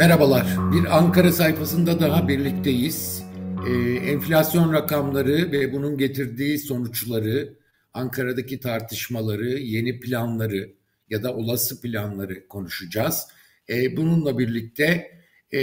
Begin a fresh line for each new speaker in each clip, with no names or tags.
Merhabalar. Bir Ankara sayfasında daha birlikteyiz. Ee, enflasyon rakamları ve bunun getirdiği sonuçları, Ankara'daki tartışmaları, yeni planları ya da olası planları konuşacağız. Ee, bununla birlikte e,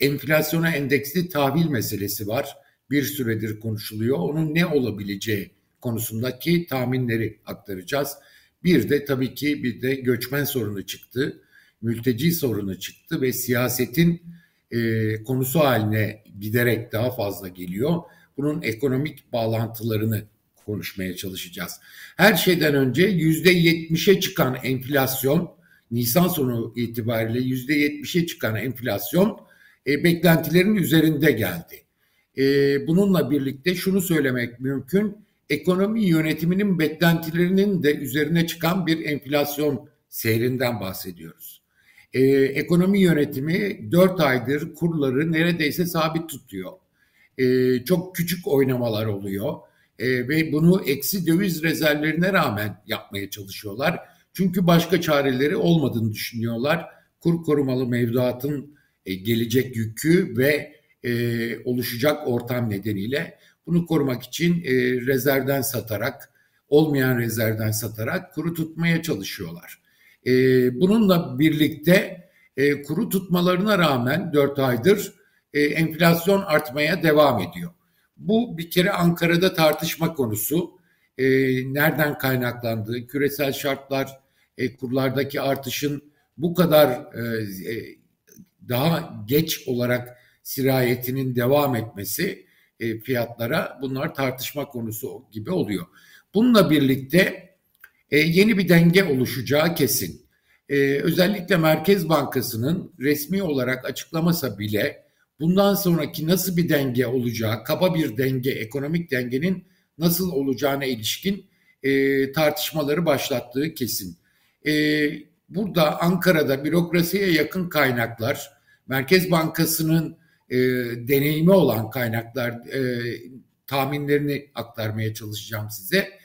enflasyona endeksli tahvil meselesi var. Bir süredir konuşuluyor. Onun ne olabileceği konusundaki tahminleri aktaracağız. Bir de tabii ki bir de göçmen sorunu çıktı mülteci sorunu çıktı ve siyasetin e, konusu haline giderek daha fazla geliyor. Bunun ekonomik bağlantılarını konuşmaya çalışacağız. Her şeyden önce yüzde yetmişe çıkan enflasyon, Nisan sonu itibariyle yüzde yetmişe çıkan enflasyon e, beklentilerin üzerinde geldi. E, bununla birlikte şunu söylemek mümkün, ekonomi yönetiminin beklentilerinin de üzerine çıkan bir enflasyon seyrinden bahsediyoruz e, ekonomi yönetimi dört aydır kurları neredeyse sabit tutuyor. E, çok küçük oynamalar oluyor e, ve bunu eksi döviz rezervlerine rağmen yapmaya çalışıyorlar. Çünkü başka çareleri olmadığını düşünüyorlar. Kur korumalı mevduatın e, gelecek yükü ve e, oluşacak ortam nedeniyle bunu korumak için e, rezervden satarak, olmayan rezervden satarak kuru tutmaya çalışıyorlar. E, bununla birlikte e, kuru tutmalarına rağmen 4 aydır e, enflasyon artmaya devam ediyor. Bu bir kere Ankara'da tartışma konusu. E, nereden kaynaklandığı, küresel şartlar, e, kurlardaki artışın bu kadar e, e, daha geç olarak sirayetinin devam etmesi e, fiyatlara bunlar tartışma konusu gibi oluyor. Bununla birlikte e, yeni bir denge oluşacağı kesin. E, özellikle Merkez Bankası'nın resmi olarak açıklamasa bile bundan sonraki nasıl bir denge olacağı, kaba bir denge, ekonomik dengenin nasıl olacağına ilişkin e, tartışmaları başlattığı kesin. E, burada Ankara'da bürokrasiye yakın kaynaklar, Merkez Bankası'nın e, deneyimi olan kaynaklar e, tahminlerini aktarmaya çalışacağım size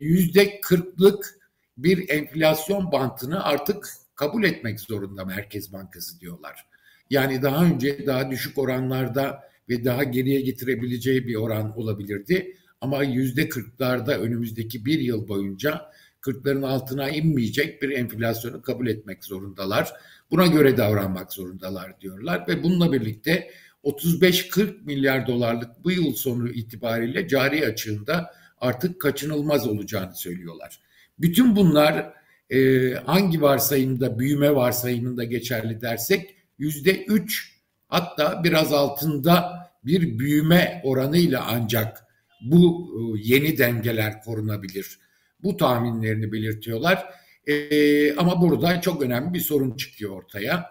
yüzde kırklık bir enflasyon bantını artık kabul etmek zorunda Merkez Bankası diyorlar. Yani daha önce daha düşük oranlarda ve daha geriye getirebileceği bir oran olabilirdi. Ama yüzde kırklarda önümüzdeki bir yıl boyunca kırkların altına inmeyecek bir enflasyonu kabul etmek zorundalar. Buna göre davranmak zorundalar diyorlar ve bununla birlikte 35-40 milyar dolarlık bu yıl sonu itibariyle cari açığında artık kaçınılmaz olacağını söylüyorlar. Bütün bunlar e, hangi varsayımda büyüme varsayımında geçerli dersek yüzde üç hatta biraz altında bir büyüme oranıyla ancak bu e, yeni dengeler korunabilir. Bu tahminlerini belirtiyorlar. E, ama burada çok önemli bir sorun çıkıyor ortaya.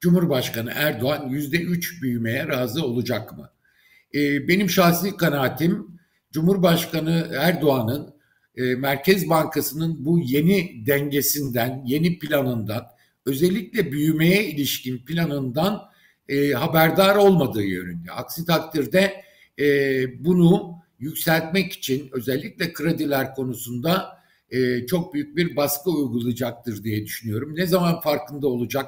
Cumhurbaşkanı Erdoğan yüzde üç büyümeye razı olacak mı? E, benim şahsi kanaatim Cumhurbaşkanı Erdoğan'ın e, Merkez Bankası'nın bu yeni dengesinden, yeni planından, özellikle büyümeye ilişkin planından e, haberdar olmadığı yönünde. Aksi takdirde e, bunu yükseltmek için özellikle krediler konusunda e, çok büyük bir baskı uygulayacaktır diye düşünüyorum. Ne zaman farkında olacak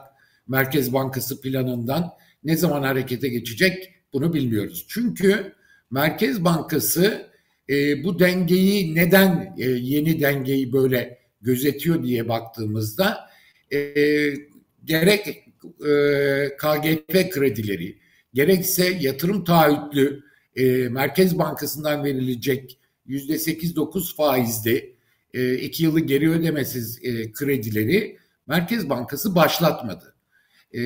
Merkez Bankası planından, ne zaman harekete geçecek bunu bilmiyoruz. Çünkü Merkez Bankası e, bu dengeyi neden e, yeni dengeyi böyle gözetiyor diye baktığımızda e, gerek e, KGF kredileri gerekse yatırım taahhütlü e, Merkez Bankası'ndan verilecek yüzde sekiz dokuz faizli e, iki yılı geri ödemesiz e, kredileri Merkez Bankası başlatmadı. E,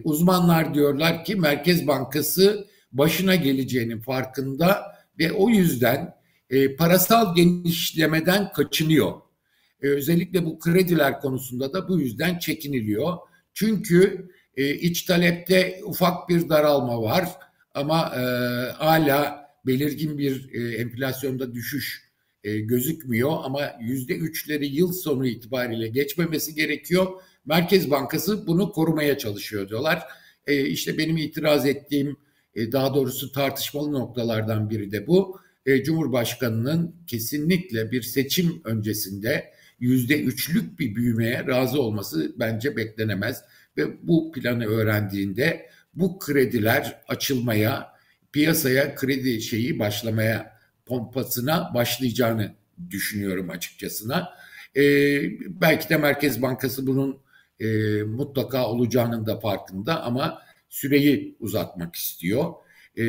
uzmanlar diyorlar ki Merkez Bankası başına geleceğinin farkında ve o yüzden e, parasal genişlemeden kaçınıyor. E, özellikle bu krediler konusunda da bu yüzden çekiniliyor. Çünkü e, iç talepte ufak bir daralma var ama e, hala belirgin bir e, enflasyonda düşüş e, gözükmüyor ama yüzde üçleri yıl sonu itibariyle geçmemesi gerekiyor. Merkez Bankası bunu korumaya çalışıyor diyorlar. E, işte benim itiraz ettiğim e, daha doğrusu tartışmalı noktalardan biri de bu. E, Cumhurbaşkanı'nın kesinlikle bir seçim öncesinde yüzde üçlük bir büyümeye razı olması bence beklenemez. ve bu planı öğrendiğinde bu krediler açılmaya, piyasaya kredi şeyi başlamaya, pompasına başlayacağını düşünüyorum açıkçasına. E, belki de Merkez Bankası bunun e, mutlaka olacağının da farkında ama süreyi uzatmak istiyor. E,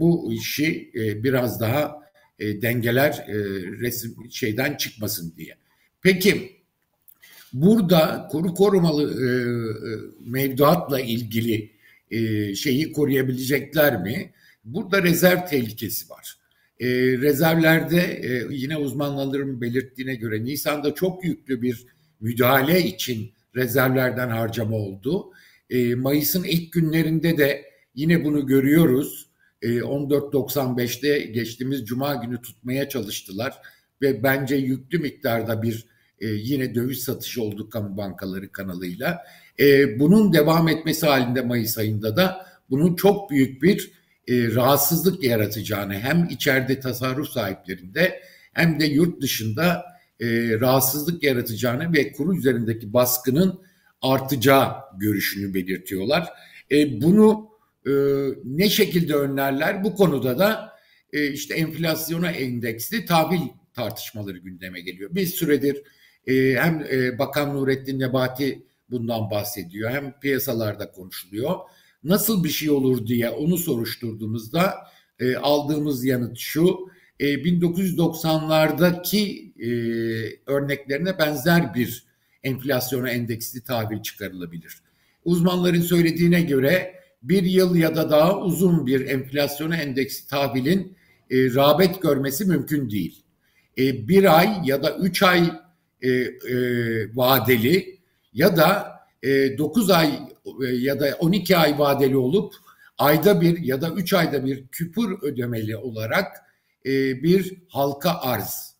bu işi e, biraz daha e, dengeler e, resim şeyden çıkmasın diye. Peki burada kuru korumalı e, e, mevduatla ilgili e, şeyi koruyabilecekler mi? Burada rezerv tehlikesi var. E, rezervlerde e, yine uzmanların belirttiğine göre Nisan'da çok yüklü bir müdahale için rezervlerden harcama oldu. E, Mayıs'ın ilk günlerinde de yine bunu görüyoruz. E, 14.95'te geçtiğimiz Cuma günü tutmaya çalıştılar ve bence yüklü miktarda bir e, yine döviz satışı oldu kamu bankaları kanalıyla. E, bunun devam etmesi halinde Mayıs ayında da bunun çok büyük bir e, rahatsızlık yaratacağını hem içeride tasarruf sahiplerinde hem de yurt dışında e, rahatsızlık yaratacağını ve kuru üzerindeki baskının artacağı görüşünü belirtiyorlar. E, bunu e, ne şekilde önlerler? Bu konuda da e, işte enflasyona endeksli tahvil tartışmaları gündeme geliyor. Bir süredir e, hem e, Bakan Nurettin Nebati bundan bahsediyor hem piyasalarda konuşuluyor. Nasıl bir şey olur diye onu soruşturduğumuzda e, aldığımız yanıt şu. E, 1990'lardaki e, örneklerine benzer bir enflasyona endeksli tahvil çıkarılabilir. Uzmanların söylediğine göre bir yıl ya da daha uzun bir enflasyona endeksli tahvilin e, rağbet görmesi mümkün değil. E, bir ay ya da üç ay e, e, vadeli ya da e, 9 ay e, ya da 12 ay vadeli olup ayda bir ya da 3 ayda bir küpür ödemeli olarak e, bir halka arz,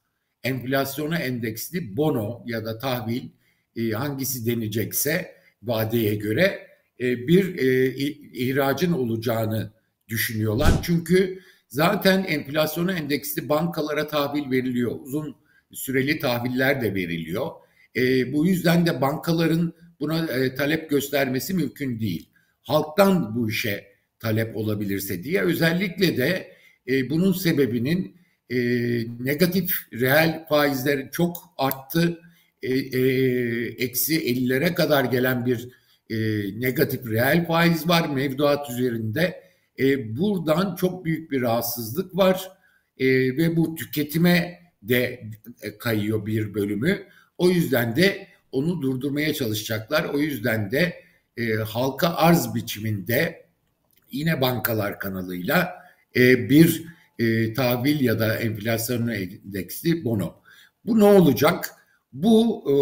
enflasyona endeksli bono ya da tahvil e, hangisi denecekse vadeye göre e, bir e, ihracın olacağını düşünüyorlar. Çünkü zaten enflasyona endeksli bankalara tahvil veriliyor. Uzun süreli tahviller de veriliyor. Bu yüzden de bankaların buna talep göstermesi mümkün değil. Halktan bu işe talep olabilirse diye özellikle de bunun sebebinin negatif reel faizler çok arttı. E, e, eksi 50'lere kadar gelen bir e, negatif reel faiz var mevduat üzerinde. E, buradan çok büyük bir rahatsızlık var e, ve bu tüketime de e, kayıyor bir bölümü. O yüzden de onu durdurmaya çalışacaklar. O yüzden de e, halka arz biçiminde yine bankalar kanalıyla e, bir e, tahvil ya da enflasyon endeksli bono. Bu ne olacak? Bu e,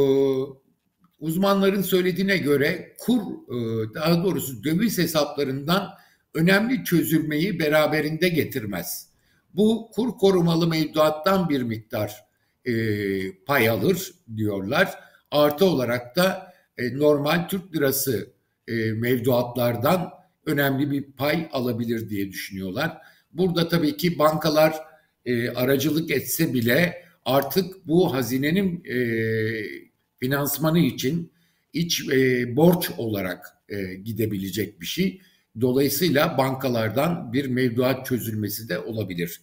uzmanların söylediğine göre kur e, daha doğrusu döviz hesaplarından önemli çözülmeyi beraberinde getirmez. Bu kur korumalı mevduattan bir miktar e, pay alır diyorlar. Artı olarak da e, normal Türk lirası e, mevduatlardan önemli bir pay alabilir diye düşünüyorlar. Burada tabii ki bankalar e, aracılık etse bile artık bu hazinenin e, finansmanı için iç e, borç olarak e, gidebilecek bir şey. Dolayısıyla bankalardan bir mevduat çözülmesi de olabilir.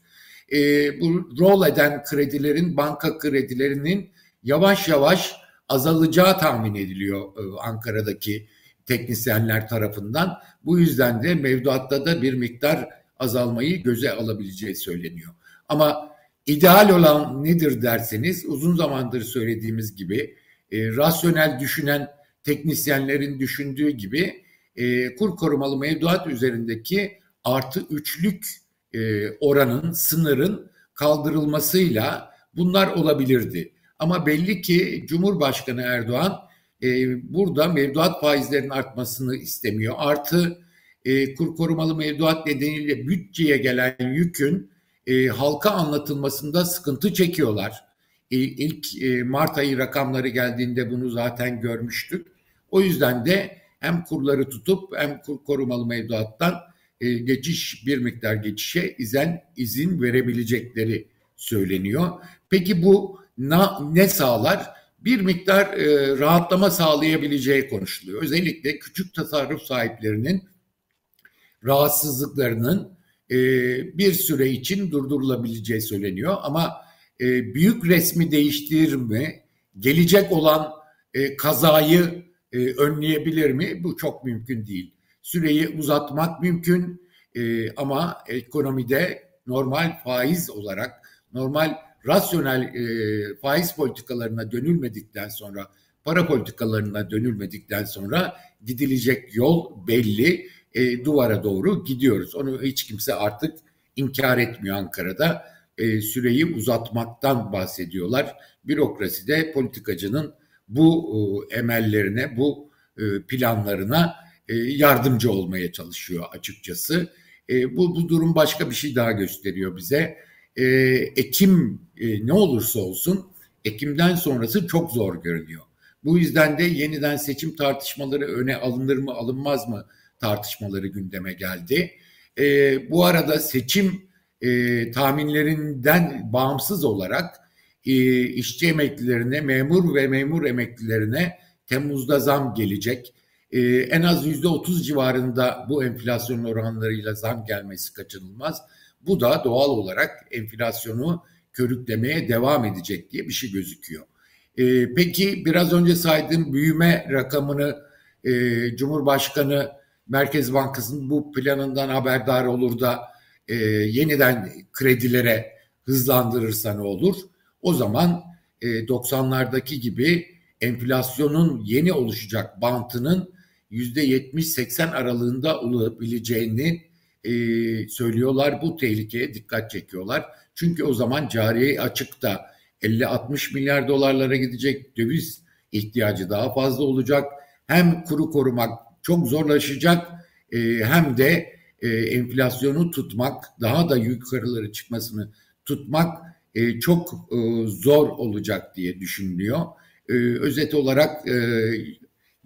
E, bu rol eden kredilerin, banka kredilerinin yavaş yavaş azalacağı tahmin ediliyor e, Ankara'daki teknisyenler tarafından. Bu yüzden de mevduatta da bir miktar azalmayı göze alabileceği söyleniyor. Ama ideal olan nedir derseniz uzun zamandır söylediğimiz gibi e, rasyonel düşünen teknisyenlerin düşündüğü gibi e, kur korumalı mevduat üzerindeki artı üçlük e, oranın, sınırın kaldırılmasıyla bunlar olabilirdi. Ama belli ki Cumhurbaşkanı Erdoğan e, burada mevduat faizlerinin artmasını istemiyor. Artı e, kur korumalı mevduat nedeniyle bütçeye gelen yükün e, halka anlatılmasında sıkıntı çekiyorlar. E, ilk e, Mart ayı rakamları geldiğinde bunu zaten görmüştük. O yüzden de hem kurları tutup hem kur korumalı mevduattan e, geçiş bir miktar geçişe izin izin verebilecekleri söyleniyor. Peki bu na, ne sağlar? bir miktar e, rahatlama sağlayabileceği konuşuluyor. Özellikle küçük tasarruf sahiplerinin rahatsızlıklarının e, bir süre için durdurulabileceği söyleniyor. Ama e, büyük resmi değiştirir mi? Gelecek olan e, kazayı önleyebilir mi? Bu çok mümkün değil. Süreyi uzatmak mümkün ama ekonomide normal faiz olarak, normal rasyonel e, faiz politikalarına dönülmedikten sonra, para politikalarına dönülmedikten sonra gidilecek yol belli. E, duvara doğru gidiyoruz. Onu hiç kimse artık inkar etmiyor Ankara'da. E, süreyi uzatmaktan bahsediyorlar. Bürokraside politikacının bu e, emellerine, bu e, planlarına e, yardımcı olmaya çalışıyor açıkçası. E, bu, bu durum başka bir şey daha gösteriyor bize. E, Ekim e, ne olursa olsun Ekim'den sonrası çok zor görünüyor. Bu yüzden de yeniden seçim tartışmaları öne alınır mı alınmaz mı tartışmaları gündeme geldi. E, bu arada seçim e, tahminlerinden bağımsız olarak e, işçi emeklilerine, memur ve memur emeklilerine Temmuz'da zam gelecek. E, en az yüzde otuz civarında bu enflasyon oranlarıyla zam gelmesi kaçınılmaz. Bu da doğal olarak enflasyonu körüklemeye devam edecek diye bir şey gözüküyor. E, peki biraz önce saydığım büyüme rakamını e, Cumhurbaşkanı Merkez Bankası'nın bu planından haberdar olur da e, yeniden kredilere hızlandırırsa ne olur? O zaman e, 90'lardaki gibi enflasyonun yeni oluşacak bantının yüzde 70-80 aralığında olabileceğini e, söylüyorlar. Bu tehlikeye dikkat çekiyorlar. Çünkü o zaman cari açıkta 50-60 milyar dolarlara gidecek döviz ihtiyacı daha fazla olacak. Hem kuru korumak çok zorlaşacak e, hem de e, enflasyonu tutmak daha da yukarıları çıkmasını tutmak e, çok e, zor olacak diye düşünülüyor. E, özet olarak e,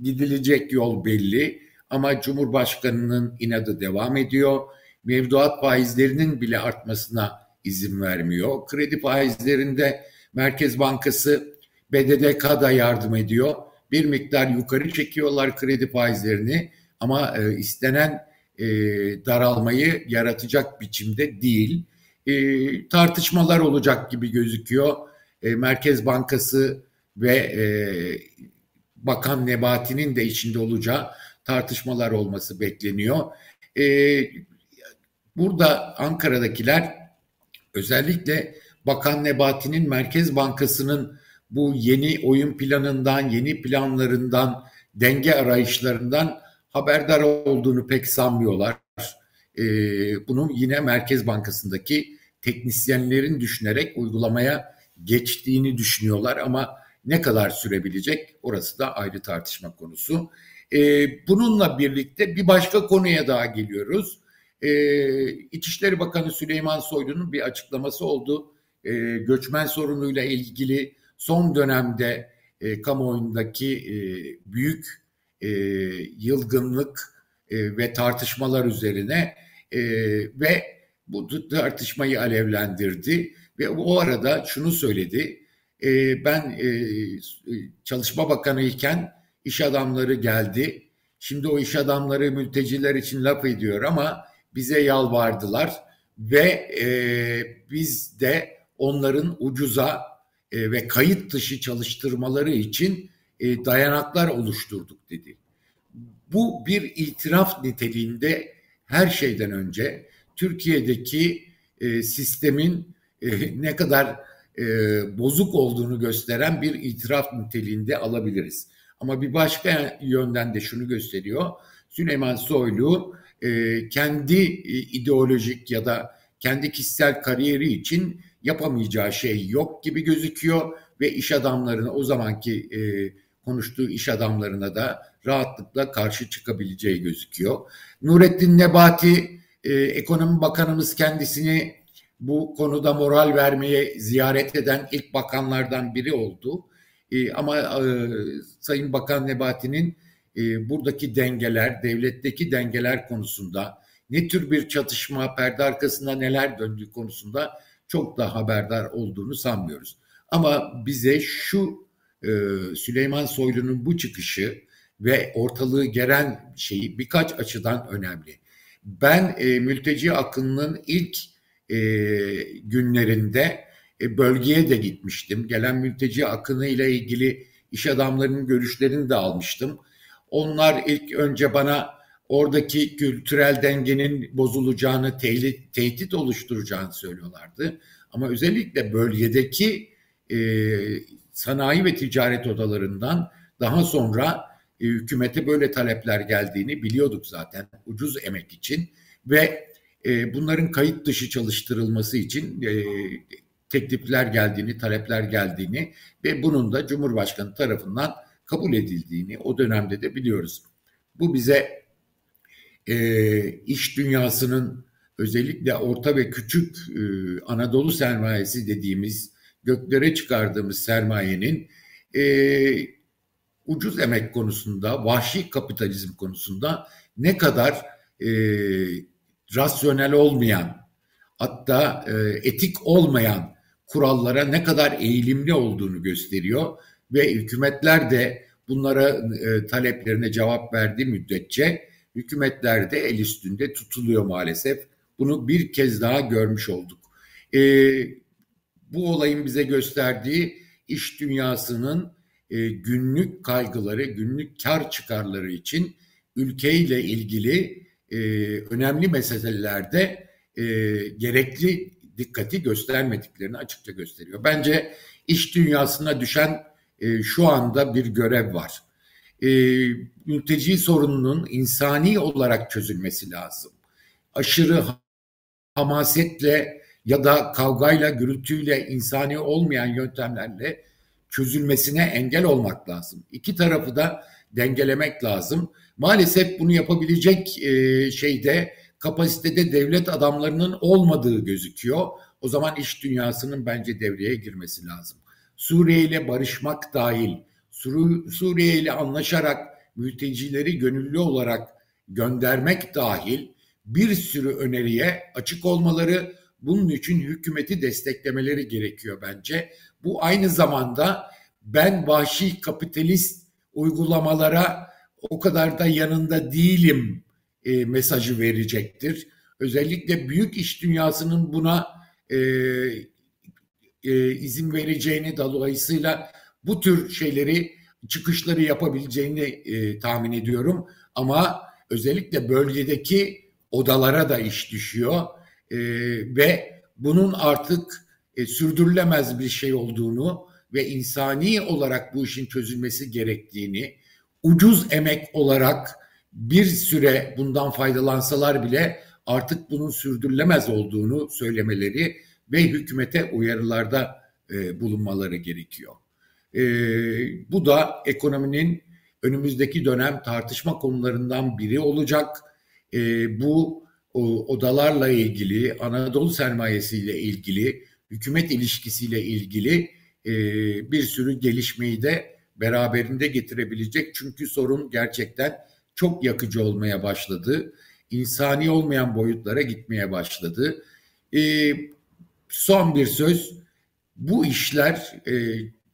gidilecek yol belli ama Cumhurbaşkanı'nın inadı devam ediyor. Mevduat faizlerinin bile artmasına izin vermiyor. Kredi faizlerinde Merkez Bankası BDDK'da yardım ediyor. Bir miktar yukarı çekiyorlar kredi faizlerini ama e, istenen e, daralmayı yaratacak biçimde değil. E, tartışmalar olacak gibi gözüküyor. E, Merkez Bankası ve e, Bakan Nebati'nin de içinde olacağı tartışmalar olması bekleniyor. E, burada Ankara'dakiler özellikle Bakan Nebati'nin Merkez Bankası'nın bu yeni oyun planından, yeni planlarından, denge arayışlarından haberdar olduğunu pek sanmıyorlar. E, bunu yine Merkez Bankası'ndaki teknisyenlerin düşünerek uygulamaya geçtiğini düşünüyorlar ama ne kadar sürebilecek orası da ayrı tartışma konusu. E, bununla birlikte bir başka konuya daha geliyoruz. E, İçişleri Bakanı Süleyman Soylu'nun bir açıklaması oldu. E, göçmen sorunuyla ilgili son dönemde e, kamuoyundaki e, büyük e, yılgınlık e, ve tartışmalar üzerine e, ve bu tartışmayı alevlendirdi ve o arada şunu söyledi. E, ben e, Çalışma Bakanı iken iş adamları geldi. Şimdi o iş adamları mülteciler için laf ediyor ama bize yalvardılar ve e, biz de onların ucuza e, ve kayıt dışı çalıştırmaları için e, dayanaklar oluşturduk dedi. Bu bir itiraf niteliğinde her şeyden önce Türkiye'deki e, sistemin ne kadar bozuk olduğunu gösteren bir itiraf niteliğinde alabiliriz. Ama bir başka yönden de şunu gösteriyor. Süleyman Soylu kendi ideolojik ya da kendi kişisel kariyeri için yapamayacağı şey yok gibi gözüküyor ve iş adamlarına o zamanki e, konuştuğu iş adamlarına da rahatlıkla karşı çıkabileceği gözüküyor. Nurettin Nebati e, ekonomi bakanımız kendisini bu konuda moral vermeye ziyaret eden ilk bakanlardan biri oldu. E, ama e, Sayın Bakan Nebati'nin e, buradaki dengeler, devletteki dengeler konusunda ne tür bir çatışma, perde arkasında neler döndüğü konusunda çok da haberdar olduğunu sanmıyoruz. Ama bize şu e, Süleyman Soylu'nun bu çıkışı ve ortalığı geren şeyi birkaç açıdan önemli. Ben e, mülteci akınının ilk e, günlerinde e, bölgeye de gitmiştim. Gelen mülteci akını ile ilgili iş adamlarının görüşlerini de almıştım. Onlar ilk önce bana oradaki kültürel dengenin bozulacağını, tehdit, tehdit oluşturacağını söylüyorlardı. Ama özellikle bölgedeki e, sanayi ve ticaret odalarından daha sonra e, hükümete böyle talepler geldiğini biliyorduk zaten ucuz emek için ve e, bunların kayıt dışı çalıştırılması için e, teklifler geldiğini, talepler geldiğini ve bunun da Cumhurbaşkanı tarafından kabul edildiğini o dönemde de biliyoruz. Bu bize e, iş dünyasının özellikle orta ve küçük e, Anadolu sermayesi dediğimiz göklere çıkardığımız sermayenin e, ucuz emek konusunda, vahşi kapitalizm konusunda ne kadar e, rasyonel olmayan, hatta e, etik olmayan kurallara ne kadar eğilimli olduğunu gösteriyor ve hükümetler de bunlara e, taleplerine cevap verdiği müddetçe hükümetler de el üstünde tutuluyor maalesef. Bunu bir kez daha görmüş olduk. E, bu olayın bize gösterdiği iş dünyasının e, günlük kaygıları, günlük kar çıkarları için ülkeyle ilgili e, önemli meselelerde e, gerekli dikkati göstermediklerini açıkça gösteriyor. Bence iş dünyasına düşen e, şu anda bir görev var. E, mülteci sorununun insani olarak çözülmesi lazım. Aşırı hamasetle ya da kavgayla, gürültüyle, insani olmayan yöntemlerle çözülmesine engel olmak lazım. İki tarafı da dengelemek lazım. Maalesef bunu yapabilecek e, şeyde kapasitede devlet adamlarının olmadığı gözüküyor. O zaman iş dünyasının bence devreye girmesi lazım. Suriye ile barışmak dahil, Suriye ile anlaşarak mültecileri gönüllü olarak göndermek dahil bir sürü öneriye açık olmaları, bunun için hükümeti desteklemeleri gerekiyor bence. Bu aynı zamanda ben vahşi kapitalist uygulamalara o kadar da yanında değilim e, mesajı verecektir. Özellikle büyük iş dünyasının buna e, e, izin vereceğini dolayısıyla bu tür şeyleri çıkışları yapabileceğini e, tahmin ediyorum. Ama özellikle bölgedeki odalara da iş düşüyor e, ve bunun artık e, sürdürülemez bir şey olduğunu ve insani olarak bu işin çözülmesi gerektiğini, ucuz emek olarak bir süre bundan faydalansalar bile artık bunun sürdürülemez olduğunu söylemeleri ve hükümete uyarılarda e, bulunmaları gerekiyor. E, bu da ekonominin önümüzdeki dönem tartışma konularından biri olacak. E, bu o, odalarla ilgili, Anadolu sermayesiyle ilgili, hükümet ilişkisiyle ilgili e, bir sürü gelişmeyi de beraberinde getirebilecek. Çünkü sorun gerçekten çok yakıcı olmaya başladı. İnsani olmayan boyutlara gitmeye başladı. E, son bir söz, bu işler e,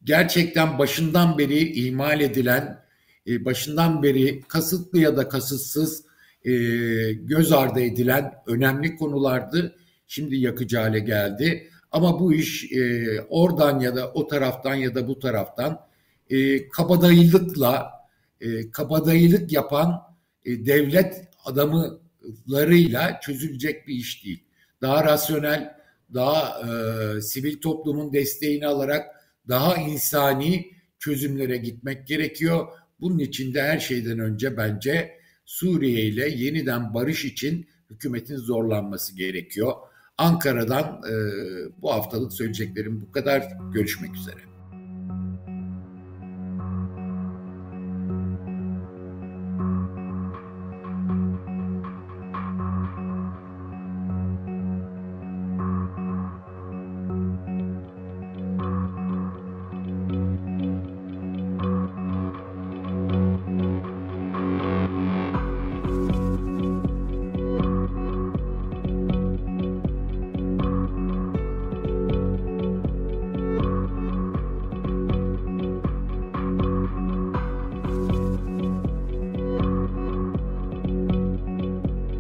gerçekten başından beri ihmal edilen, e, başından beri kasıtlı ya da kasıtsız e, göz ardı edilen önemli konulardı. Şimdi yakıcı hale geldi. Ama bu iş e, oradan ya da o taraftan ya da bu taraftan e, kabadayılıkla, kabadayılık yapan devlet adamlarıyla çözülecek bir iş değil. Daha rasyonel, daha e, sivil toplumun desteğini alarak daha insani çözümlere gitmek gerekiyor. Bunun için de her şeyden önce bence Suriye ile yeniden barış için hükümetin zorlanması gerekiyor. Ankara'dan e, bu haftalık söyleyeceklerim bu kadar. Görüşmek üzere.